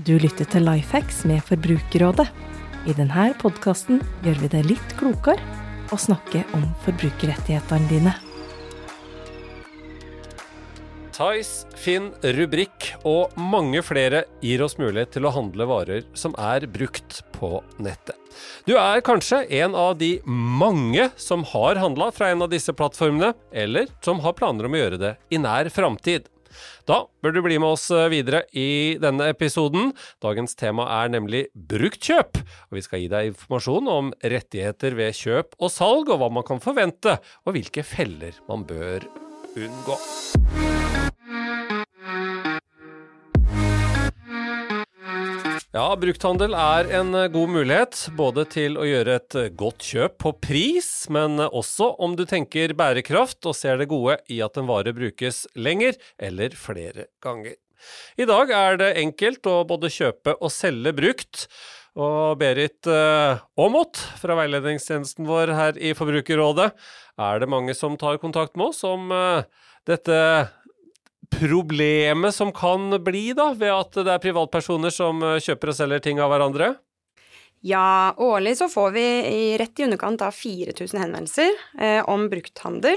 Du lytter til Lifehacks med Forbrukerrådet. I denne podkasten gjør vi det litt klokere å snakke om forbrukerrettighetene dine. Tice, Finn, Rubrikk og mange flere gir oss mulighet til å handle varer som er brukt på nettet. Du er kanskje en av de mange som har handla fra en av disse plattformene, eller som har planer om å gjøre det i nær framtid. Da bør du bli med oss videre i denne episoden. Dagens tema er nemlig bruktkjøp, og vi skal gi deg informasjon om rettigheter ved kjøp og salg, og hva man kan forvente, og hvilke feller man bør unngå. Ja, brukthandel er en eh, god mulighet, både til å gjøre et eh, godt kjøp på pris, men eh, også om du tenker bærekraft og ser det gode i at en vare brukes lenger eller flere ganger. I dag er det enkelt å både kjøpe og selge brukt. Og Berit Aamodt fra veiledningstjenesten vår her i Forbrukerrådet, er det mange som tar kontakt med oss om dette problemet som kan bli da, ved at det er privatpersoner som eh, kjøper og selger ting av hverandre? Ja, årlig så får vi rett i underkant av 4000 henvendelser eh, om brukthandel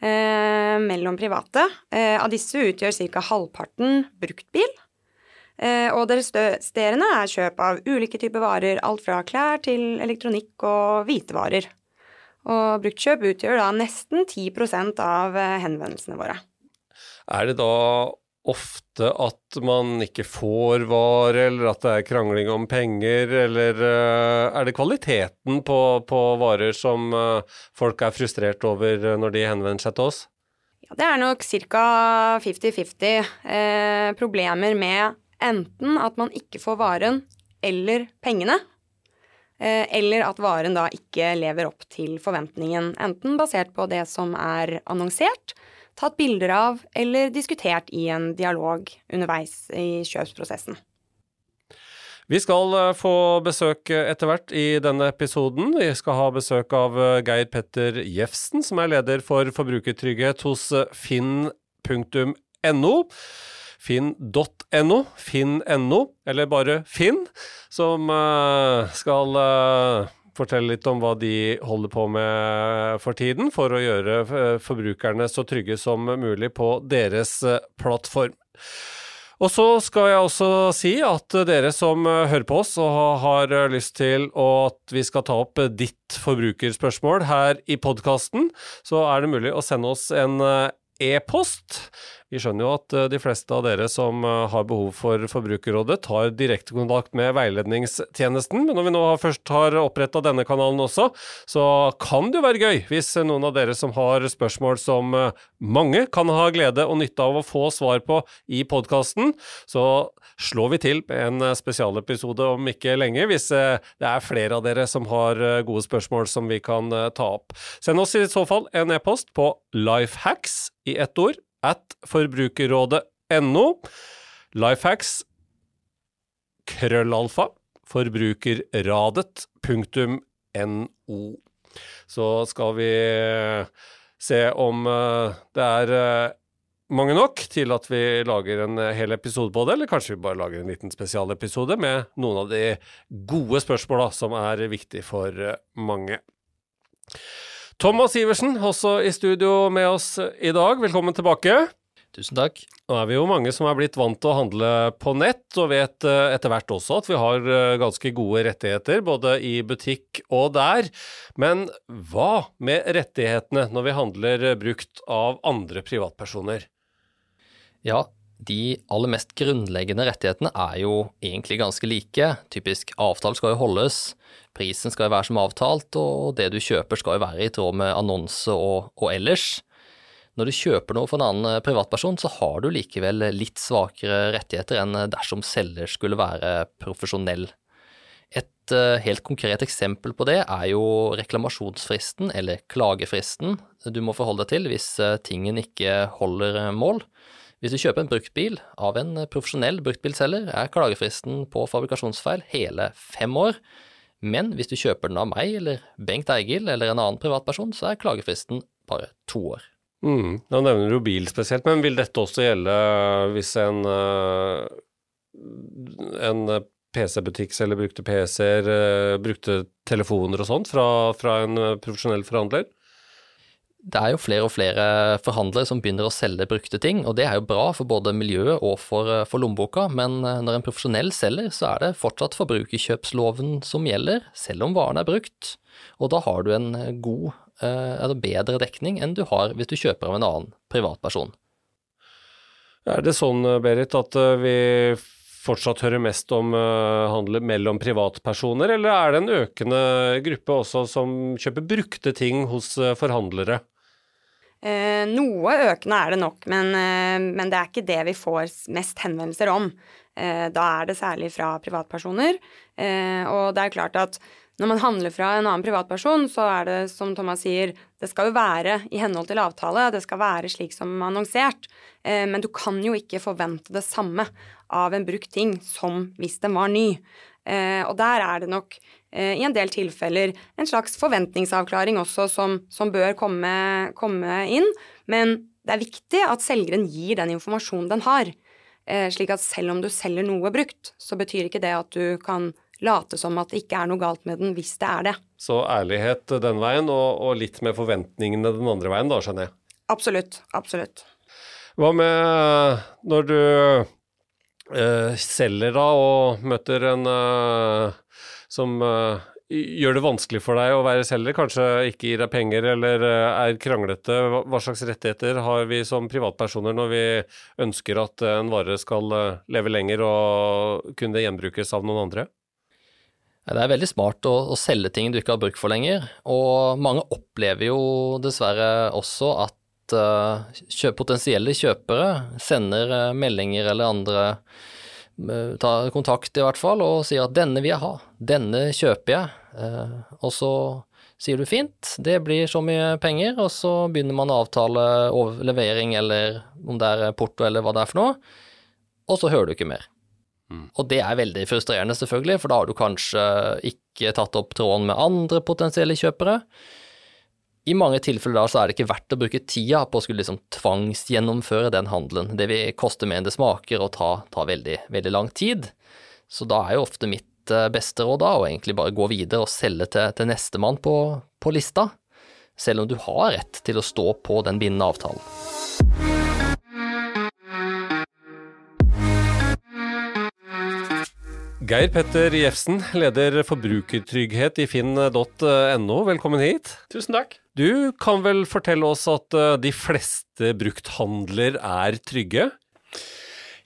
eh, mellom private. Eh, av disse utgjør ca. halvparten bruktbil. Eh, og det resterende er kjøp av ulike typer varer, alt fra klær til elektronikk og hvitevarer. Og bruktkjøp utgjør da nesten 10 av eh, henvendelsene våre. Er det da ofte at man ikke får vare, eller at det er krangling om penger, eller uh, er det kvaliteten på, på varer som uh, folk er frustrert over når de henvender seg til oss? Ja, det er nok ca. 50-50 eh, problemer med enten at man ikke får varen eller pengene, eh, eller at varen da ikke lever opp til forventningen, enten basert på det som er annonsert, tatt bilder av eller diskutert i en dialog underveis i kjøpsprosessen. Vi skal eh, få besøk etter hvert i denne episoden. Vi skal ha besøk av eh, Geir Petter Jefsen, som er leder for forbrukertrygghet hos eh, finn.no. Finn.no, finn.no, eller bare Finn, som skal fortelle litt om hva de holder på med for tiden, for å gjøre eh, forbrukerne så trygge som mulig på deres eh, plattform. Og så skal jeg også si at dere som eh, hører på oss og har lyst til at vi skal ta opp ditt forbrukerspørsmål her i podkasten, så er det mulig å sende oss en e-post vi skjønner jo at eh, de fleste av dere som eh, har behov for Forbrukerrådet, tar direkte kontakt med veiledningstjenesten. Men når vi nå først har oppretta denne kanalen også, så kan det jo være gøy hvis noen av dere som har spørsmål som eh, mange kan ha glede og nytte av å få svar på i podkasten, så slår vi til med en spesialepisode om ikke lenge, hvis det er flere av dere som har gode spørsmål som vi kan ta opp. Send oss i så fall en e-post på lifehacks i ett ord at forbrukerrådet.no. Lifehacks krøllalfa forbrukerradet.no. Så skal vi se om eh, det er eh, mange nok til at vi lager en hel episode på det, eller kanskje vi bare lager en liten spesialepisode med noen av de gode spørsmåla som er viktige for eh, mange. Thomas Iversen, også i studio med oss i dag. Velkommen tilbake. Tusen takk. Nå er vi jo mange som er blitt vant til å handle på nett, og vet eh, etter hvert også at vi har eh, ganske gode rettigheter, både i butikk og der. Men hva med rettighetene når vi handler brukt av andre privatpersoner? Ja, de aller mest grunnleggende rettighetene er jo egentlig ganske like. Typisk avtale skal jo holdes, prisen skal jo være som avtalt, og det du kjøper skal jo være i tråd med annonse og, og ellers. Når du kjøper noe for en annen eh, privatperson, så har du likevel litt svakere rettigheter enn dersom selger skulle være profesjonell. Et uh, helt konkret eksempel på det er jo reklamasjonsfristen, eller klagefristen, du må forholde deg til hvis tingen ikke holder mål. Hvis du kjøper en bruktbil av en profesjonell bruktbilselger, er klagefristen på fabrikasjonsfeil hele fem år. Men hvis du kjøper den av meg eller Bengt Eigil eller en annen privatperson, så er klagefristen bare to år. Mm. da nevner du bil spesielt, men vil dette også gjelde hvis en uh, en PC-butikk selger brukte PC-er, brukte telefoner og sånt fra, fra en profesjonell forhandler? Det er jo flere og flere forhandlere som begynner å selge brukte ting, og det er jo bra for både miljøet og for, eh, for lommeboka, men eh, når en profesjonell selger, så er det fortsatt forbrukerkjøpsloven som gjelder, selv om varen er brukt, og da har du en eh, god, eller bedre dekning enn du har hvis du kjøper av en annen privatperson. Er det sånn, Berit, at vi fortsatt hører mest om handel mellom privatpersoner, eller er det en økende gruppe også som kjøper brukte ting hos forhandlere? Eh, noe økende er det nok, men, eh, men, det er ikke det vi får mest henvendelser om. Eh, da er det særlig fra privatpersoner. Og det er klart at når man handler fra en annen privatperson, så er det som Thomas sier, det skal jo være i henhold til avtale, det skal være slik som annonsert. Men du kan jo ikke forvente det samme av en brukt ting som hvis den var ny. Eh, og der er det nok Eh, i en del tilfeller en slags forventningsavklaring også som, som bør komme, komme, inn. Men det er viktig at selgeren gir den informasjonen den har. Eh, slik at selv om du selger noe brukt, så betyr ikke det at du kan late som at det ikke er noe galt med den hvis det er det. Så ærlighet den veien, og, og litt med forventningene den andre veien, da, skjønner jeg? Absolutt. Absolutt. Hva med når du selger da, og møter en uh, som uh, gjør det vanskelig for deg å være selger, kanskje ikke gir deg penger eller er kranglete. Hva, slags rettigheter har vi som privatpersoner når vi ønsker at en vare skal leve lenger og kunne gjenbrukes av noen andre? Det er veldig smart å, å, selge ting du ikke har bruk for lenger, og mange opplever jo dessverre også at uh, potensielle kjøpere sender meldinger eller andre tar kontakt i hvert fall og sier at denne vil jeg ha, denne kjøper jeg. Eh, og så sier du fint, det blir så mye penger, og så begynner man å avtale levering eller om det er porto eller hva det er for noe, og så hører du ikke mer. Mm. Og det er veldig frustrerende, selvfølgelig, for da har du kanskje ikke tatt opp tråden med andre potensielle kjøpere i mange tilfeller da så er det ikke verdt å bruke tida på å skulle liksom tvangsgjennomføre den handelen. Det vil koste mer enn det smaker og ta, ta veldig, veldig lang tid. Så da er jo ofte mitt eh, beste råd da å egentlig bare gå videre og selge til, til nestemann på, på lista, selv om du har rett til å stå på den bindende avtalen. Geir Petter Jefsen, leder forbrukertrygghet i finn.no. Velkommen hit. Tusen takk. Du kan vel fortelle oss at eh, de fleste brukthandler er trygge?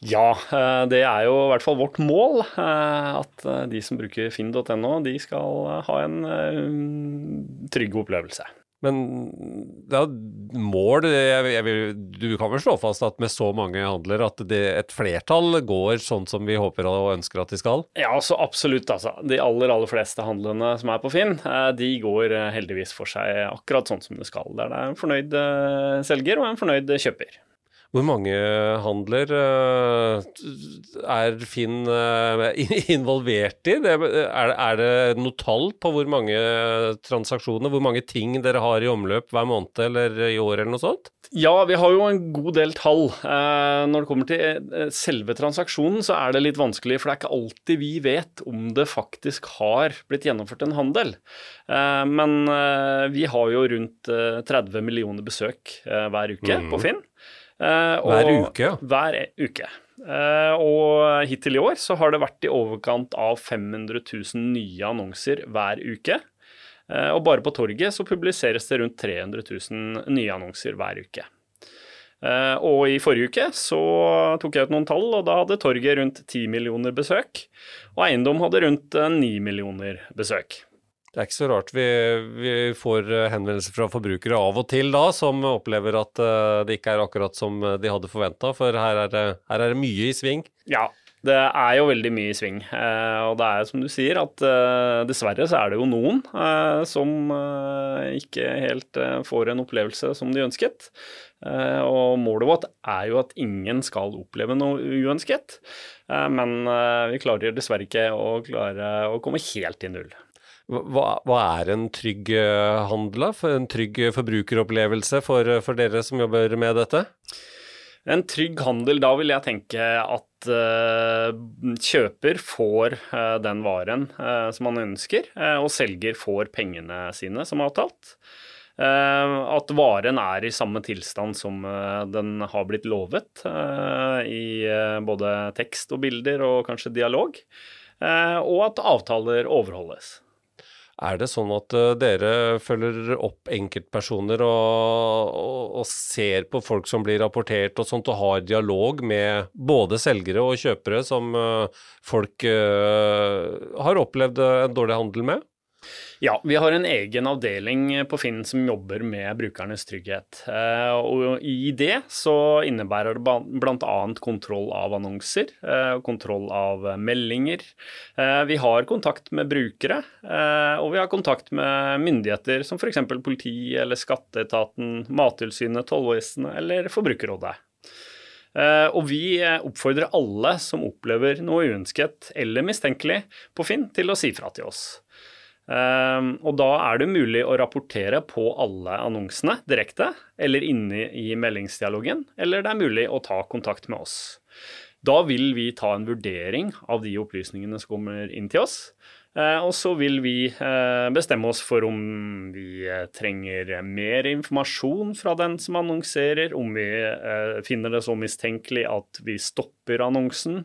Ja, eh, det er jo i hvert fall vårt mål. Eh, at de som bruker finn.no, de skal ha en trygg opplevelse. Men det mål jeg, jeg vil, Du kan vel slå fast at med så mange handler at det, et flertall går sånn som vi håper og ønsker at de skal? Ja, så absolutt. altså. De aller aller fleste handlene som er på Finn, eh, de går eh, heldigvis for seg akkurat sånn som det skal. Der det er en fornøyd eh, selger og en fornøyd kjøper. Hvor mange handler uh, er Finn uh, involvert i? Er, det noe tall på hvor mange transaksjoner, hvor mange ting dere har i omløp hver måned eller i år eller noe sånt? Ja, vi har jo en god del tall. Uh, når det kommer til selve transaksjonen, så er det litt vanskelig, for det er ikke alltid vi vet om det faktisk har blitt gjennomført en handel. Men vi har jo rundt 30 millioner besøk hver uke mm. på Finn. Uh, hver uke? Ja. Hver uke. Uh, og hittil i år så har det vært i overkant av 500 000 nye annonser hver uke. Uh, og bare på torget så publiseres det rundt 300 000 nye annonser hver uke. og i forrige uke så tok jeg ut noen tall, og da hadde torget rundt 10 millioner besøk. Og eiendom hadde rundt 9 millioner besøk. Det er ikke så rart vi, vi, får eh, henvendelser fra forbrukere av og til da, som opplever at uh, det ikke er akkurat som eh, de hadde forventa, for her er, det, her er, det, mye i sving. Ja, det er jo veldig mye i sving. Og det er som du sier, at dessverre så er det jo noen som ikke helt får en opplevelse som de ønsket. og målet vårt er jo at ingen skal oppleve noe uønsket. men vi klarer dessverre ikke å, klare å komme helt i null. Hva, hva, er en trygg handel. En trygg forbrukeropplevelse for, for, dere som jobber med dette? En trygg handel, da vil jeg tenke at uh, kjøper får uh, den varen uh, som man ønsker, og selger får pengene sine som avtalt. at varen er i samme tilstand som den har blitt lovet, i både tekst og bilder og kanskje dialog. og at avtaler overholdes. Er det sånn at uh, dere følger opp enkeltpersoner og, og, og, ser på folk som blir rapportert og sånt, og har dialog med både selgere og kjøpere som uh, folk uh, har opplevd en dårlig handel med? Ja, vi har en egen avdeling på Finn som jobber med brukernes trygghet. Eh, og I det så innebærer det bl.a. kontroll av annonser, eh, kontroll av meldinger. Eh, vi har kontakt med brukere, og vi har kontakt med myndigheter som f.eks. politi eller skatteetaten, Mattilsynet, Tollvesenet eller Forbrukerrådet. Og vi oppfordrer alle som opplever noe uønsket eller mistenkelig på Finn, til å si fra til oss. Um, og da er det mulig å rapportere på alle annonsene direkte, eller inne i meldingsdialogen, eller det er mulig å ta kontakt med oss. Da vil vi ta en vurdering av de opplysningene som kommer inn til oss. Uh, og så vil vi uh, bestemme oss for om vi uh, trenger mer informasjon fra den som annonserer, om vi finner det så mistenkelig at vi stopper annonsen.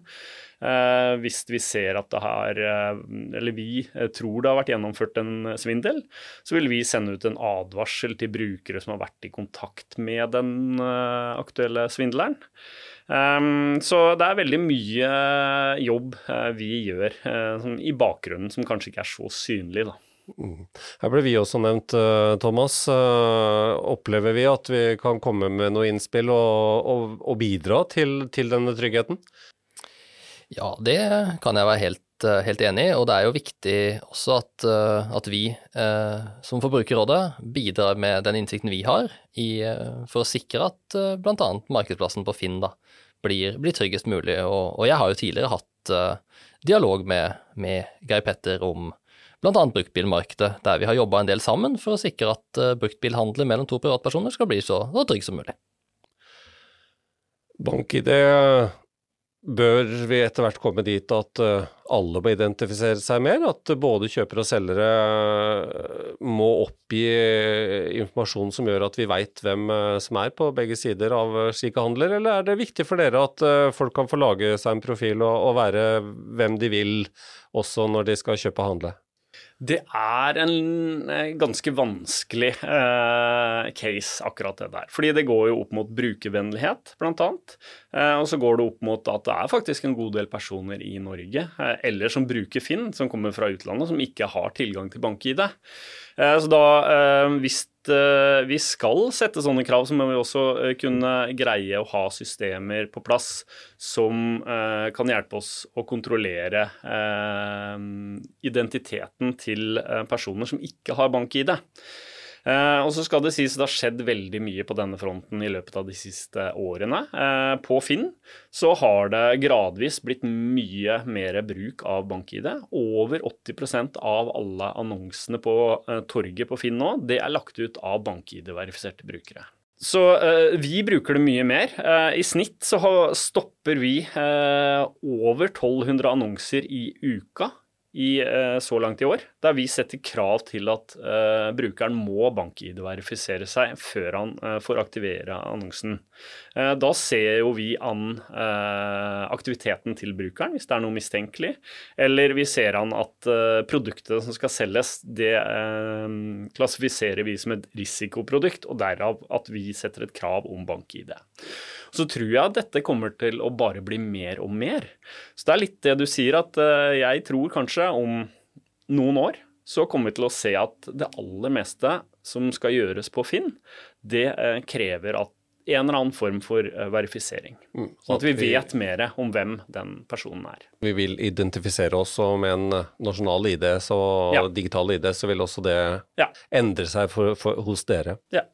Eh, hvis vi ser at det har eh, Eller vi eh, tror det har vært gjennomført en svindel, så vil vi sende ut en advarsel til brukere som har vært i kontakt med den aktuelle svindleren. Um, så det er veldig mye jobb uh, vi gjør uh, i bakgrunnen som kanskje ikke er så synlig, da. Mm. Her ble vi også nevnt, Thomas. opplever vi at vi kan komme med noe innspill og, og, og bidra til, til, denne tryggheten? Ja, det kan jeg være helt, eh, helt enig i, og det er jo viktig også at, eh, at vi eh, som Forbrukerrådet bidrar med den innsikten vi har i, for å sikre at eh, bl.a. markedsplassen på Finn da, blir, blir tryggest mulig. Og, og, jeg har jo tidligere hatt uh, dialog med, med Geir Petter om bl.a. bruktbilmarkedet, der vi har jobba en del sammen for å sikre at uh, bruktbilhandelen mellom to privatpersoner skal bli så, så trygg som mulig. BankID Bør vi etter hvert komme dit at eh, alle må identifisere seg mer? At både kjøpere og selgere eh, må oppgi eh, informasjon som gjør at vi veit hvem som er på begge sider av slike handler, eller er det viktig for dere at folk kan få lage seg en profil og, og være hvem de vil, også når de skal kjøpe og handle? Det er en eh, ganske vanskelig eh, case, akkurat det der. Fordi det går jo opp mot brukervennlighet, annet. Eh, og så går det opp mot at det er faktisk en god del personer i Norge, eh, eller som bruker Finn, som kommer fra utlandet, som ikke har tilgang til bank-ID. Eh, så da, eh, hvis eh, vi skal sette sånne krav, så må vi også kunne greie å ha systemer på plass som kan hjelpe oss å kontrollere identiteten til personer som ikke har bank-ID. Eh, og så skal det sies det har skjedd veldig mye på denne fronten i løpet av de siste årene. Eh, på Finn så har det gradvis blitt mye mer bruk av bank-ID. Over 80% av alle annonsene på eh, torget på Finn nå, det er lagt ut av bank-ID-verifiserte brukere. Så eh, vi bruker det mye mer. Eh, I snitt så stopper vi eh, over 1200 annonser i uka i, eh, så langt i år, der vi setter krav til at uh, brukeren må bank-ID-verifisere seg før han uh, får aktivere annonsen. Da ser jo vi an aktiviteten til brukeren hvis det er noe mistenkelig, eller vi ser an at produktet som skal selges, det klassifiserer vi som et risikoprodukt, og derav at vi setter et krav om bank-ID. Så tror jeg at dette kommer til å bare bli mer og mer. Så det er litt det du sier, at jeg tror kanskje om noen år så kommer vi til å se at det aller meste som skal gjøres på Finn, det eh, krever at en eller annen form for eh, verifisering. Mm, sånn at vi vet mer om hvem den personen er. Vi vil identifisere oss med en eh, nasjonal ID, så ja. digital ID, så vil også det ja. endre seg for, for, hos dere. Ja.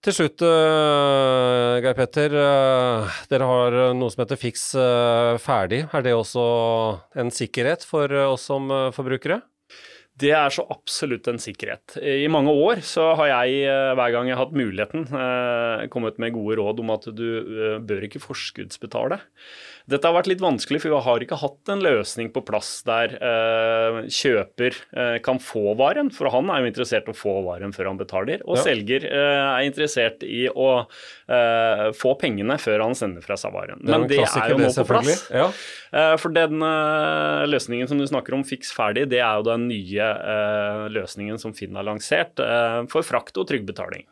Til slutt, uh, Geir Petter. Uh, dere har noe som heter Fiks uh, ferdig. Er det også en sikkerhet for oss som forbrukere? Det er så absolutt en sikkerhet. I mange år så har jeg, eh, hver gang jeg har hatt muligheten, eh, kommet med gode råd om at du eh, bør ikke forskuddsbetale. Dette har vært litt vanskelig, for vi har ikke hatt en løsning på plass der kjøper kan få varen, for han er jo interessert i å få varen før han betaler. Og Ja. selger er interessert i å få pengene før han sender fra seg varen. Men det er jo nå på plass. Ja. For den løsningen som du snakker om, fiks ferdig, det er jo den nye løsningen som Finn har lansert eh, for frakt og trygg betaling.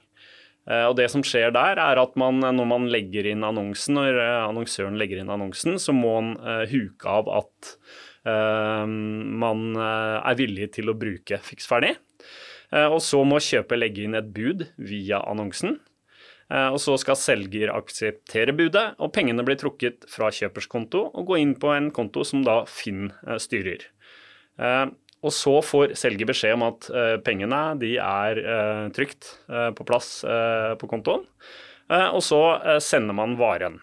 Eh, Og det som skjer der, er at man, når man legger inn annonsen, når eh, annonsøren legger inn annonsen, så må eh, huke av at eh, man eh, er villig til å bruke fiks ferdig. Eh, Og så må kjøper legge inn et bud via annonsen. Eh, Og så skal selger akseptere budet, og pengene blir trukket fra kjøpers konto og gå inn på en konto som da Finn eh, styrer. Og så får selger beskjed om at eh, pengene de er eh, trygt eh, på plass på kontoen. Og så sender man varen.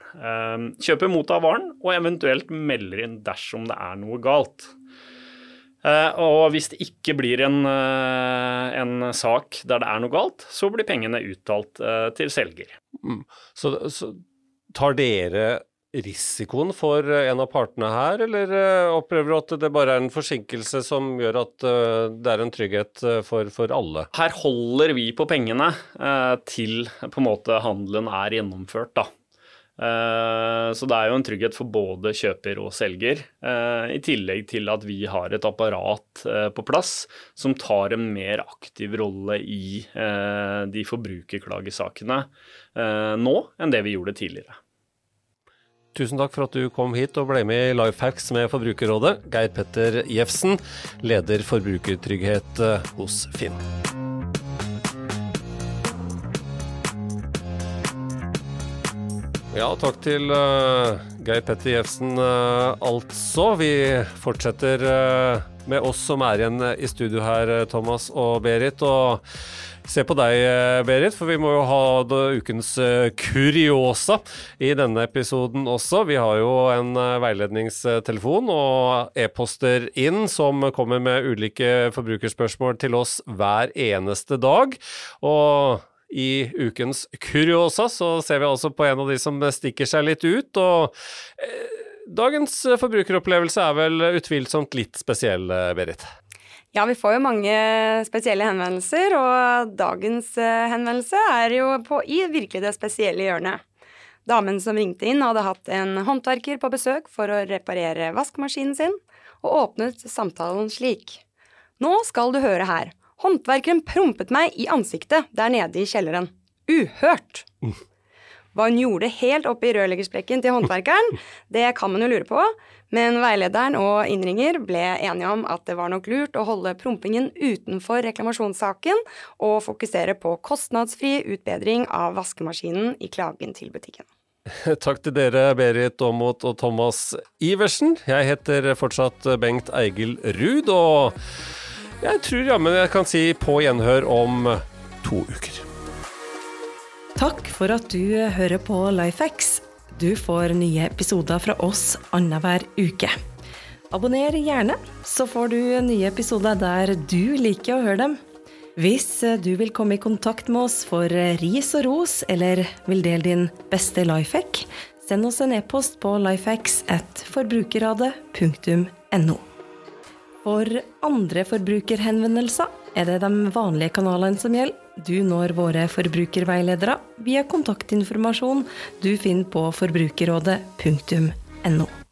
Kjøper mottar varen, og eventuelt melder inn dersom det er noe galt. Og hvis det ikke blir en, en sak der det er noe galt, så blir pengene uttalt til selger. Så, så tar dere risikoen for eh, en av partene her, eller eh, opplever du at det bare er en forsinkelse som gjør at eh, det er en trygghet for, for alle? Her holder vi på pengene til på en måte handelen er gjennomført, da. Så det er jo en trygghet for både kjøper og selger, i tillegg til at vi har et apparat på plass som tar en mer aktiv rolle i de forbrukerklagesakene nå enn det vi gjorde tidligere. Tusen takk for at du kom hit og ble med i Lifehacks med Forbrukerrådet. Geir Petter Jefsen, leder forbrukertrygghet eh, hos Finn. Ja, takk til uh, Geir Petter Jefsen, uh, altså. Vi fortsetter uh, med oss som er igjen i studio her, eh, Thomas og Berit. Og se på deg, eh, Berit, for vi må jo ha ukens eh, kuriosa i denne episoden også. Vi har jo en eh, veiledningstelefon og e-poster inn som kommer med ulike forbrukerspørsmål til oss hver eneste dag. Og i ukens Kuriosa så ser vi altså på en av de som stikker seg litt ut. og eh, Dagens forbrukeropplevelse er vel utvilsomt litt spesiell, eh, Berit? Ja, vi får jo mange spesielle henvendelser, og dagens eh, henvendelse er jo på, i virkelig det spesielle hjørnet. Damen som ringte inn, hadde hatt en håndverker på besøk for å reparere vaskemaskinen sin, og åpnet samtalen slik. Nå skal du høre her. Håndverkeren prompet meg i ansiktet der nede i kjelleren. Uhørt! Hva hun gjorde helt oppe i rørleggersprekken til håndverkeren, det kan man jo lure på, men veilederen og innringer ble enige om at det var nok lurt å holde prompingen utenfor reklamasjonssaken og fokusere på kostnadsfri utbedring av vaskemaskinen i klagen til butikken. Takk til dere, Berit Aamodt og Thomas Iversen. Jeg heter fortsatt Bengt Eigil Ruud, og jeg tror jammen jeg kan si på gjenhør om to uker. Takk for at du hører på Lifehacks. Du får nye episoder fra oss annenhver uke. Abonner gjerne, så får du nye episoder der du liker å høre dem. Hvis du vil komme i kontakt med oss for ris og ros, eller vil dele din beste lifehack, send oss en e-post på lifehacks at forbrukerradet.no. For andre forbrukerhenvendelser er det de vanlige kanalene som gjelder. Du når våre forbrukerveiledere via kontaktinformasjon du finner på forbrukerrådet.no.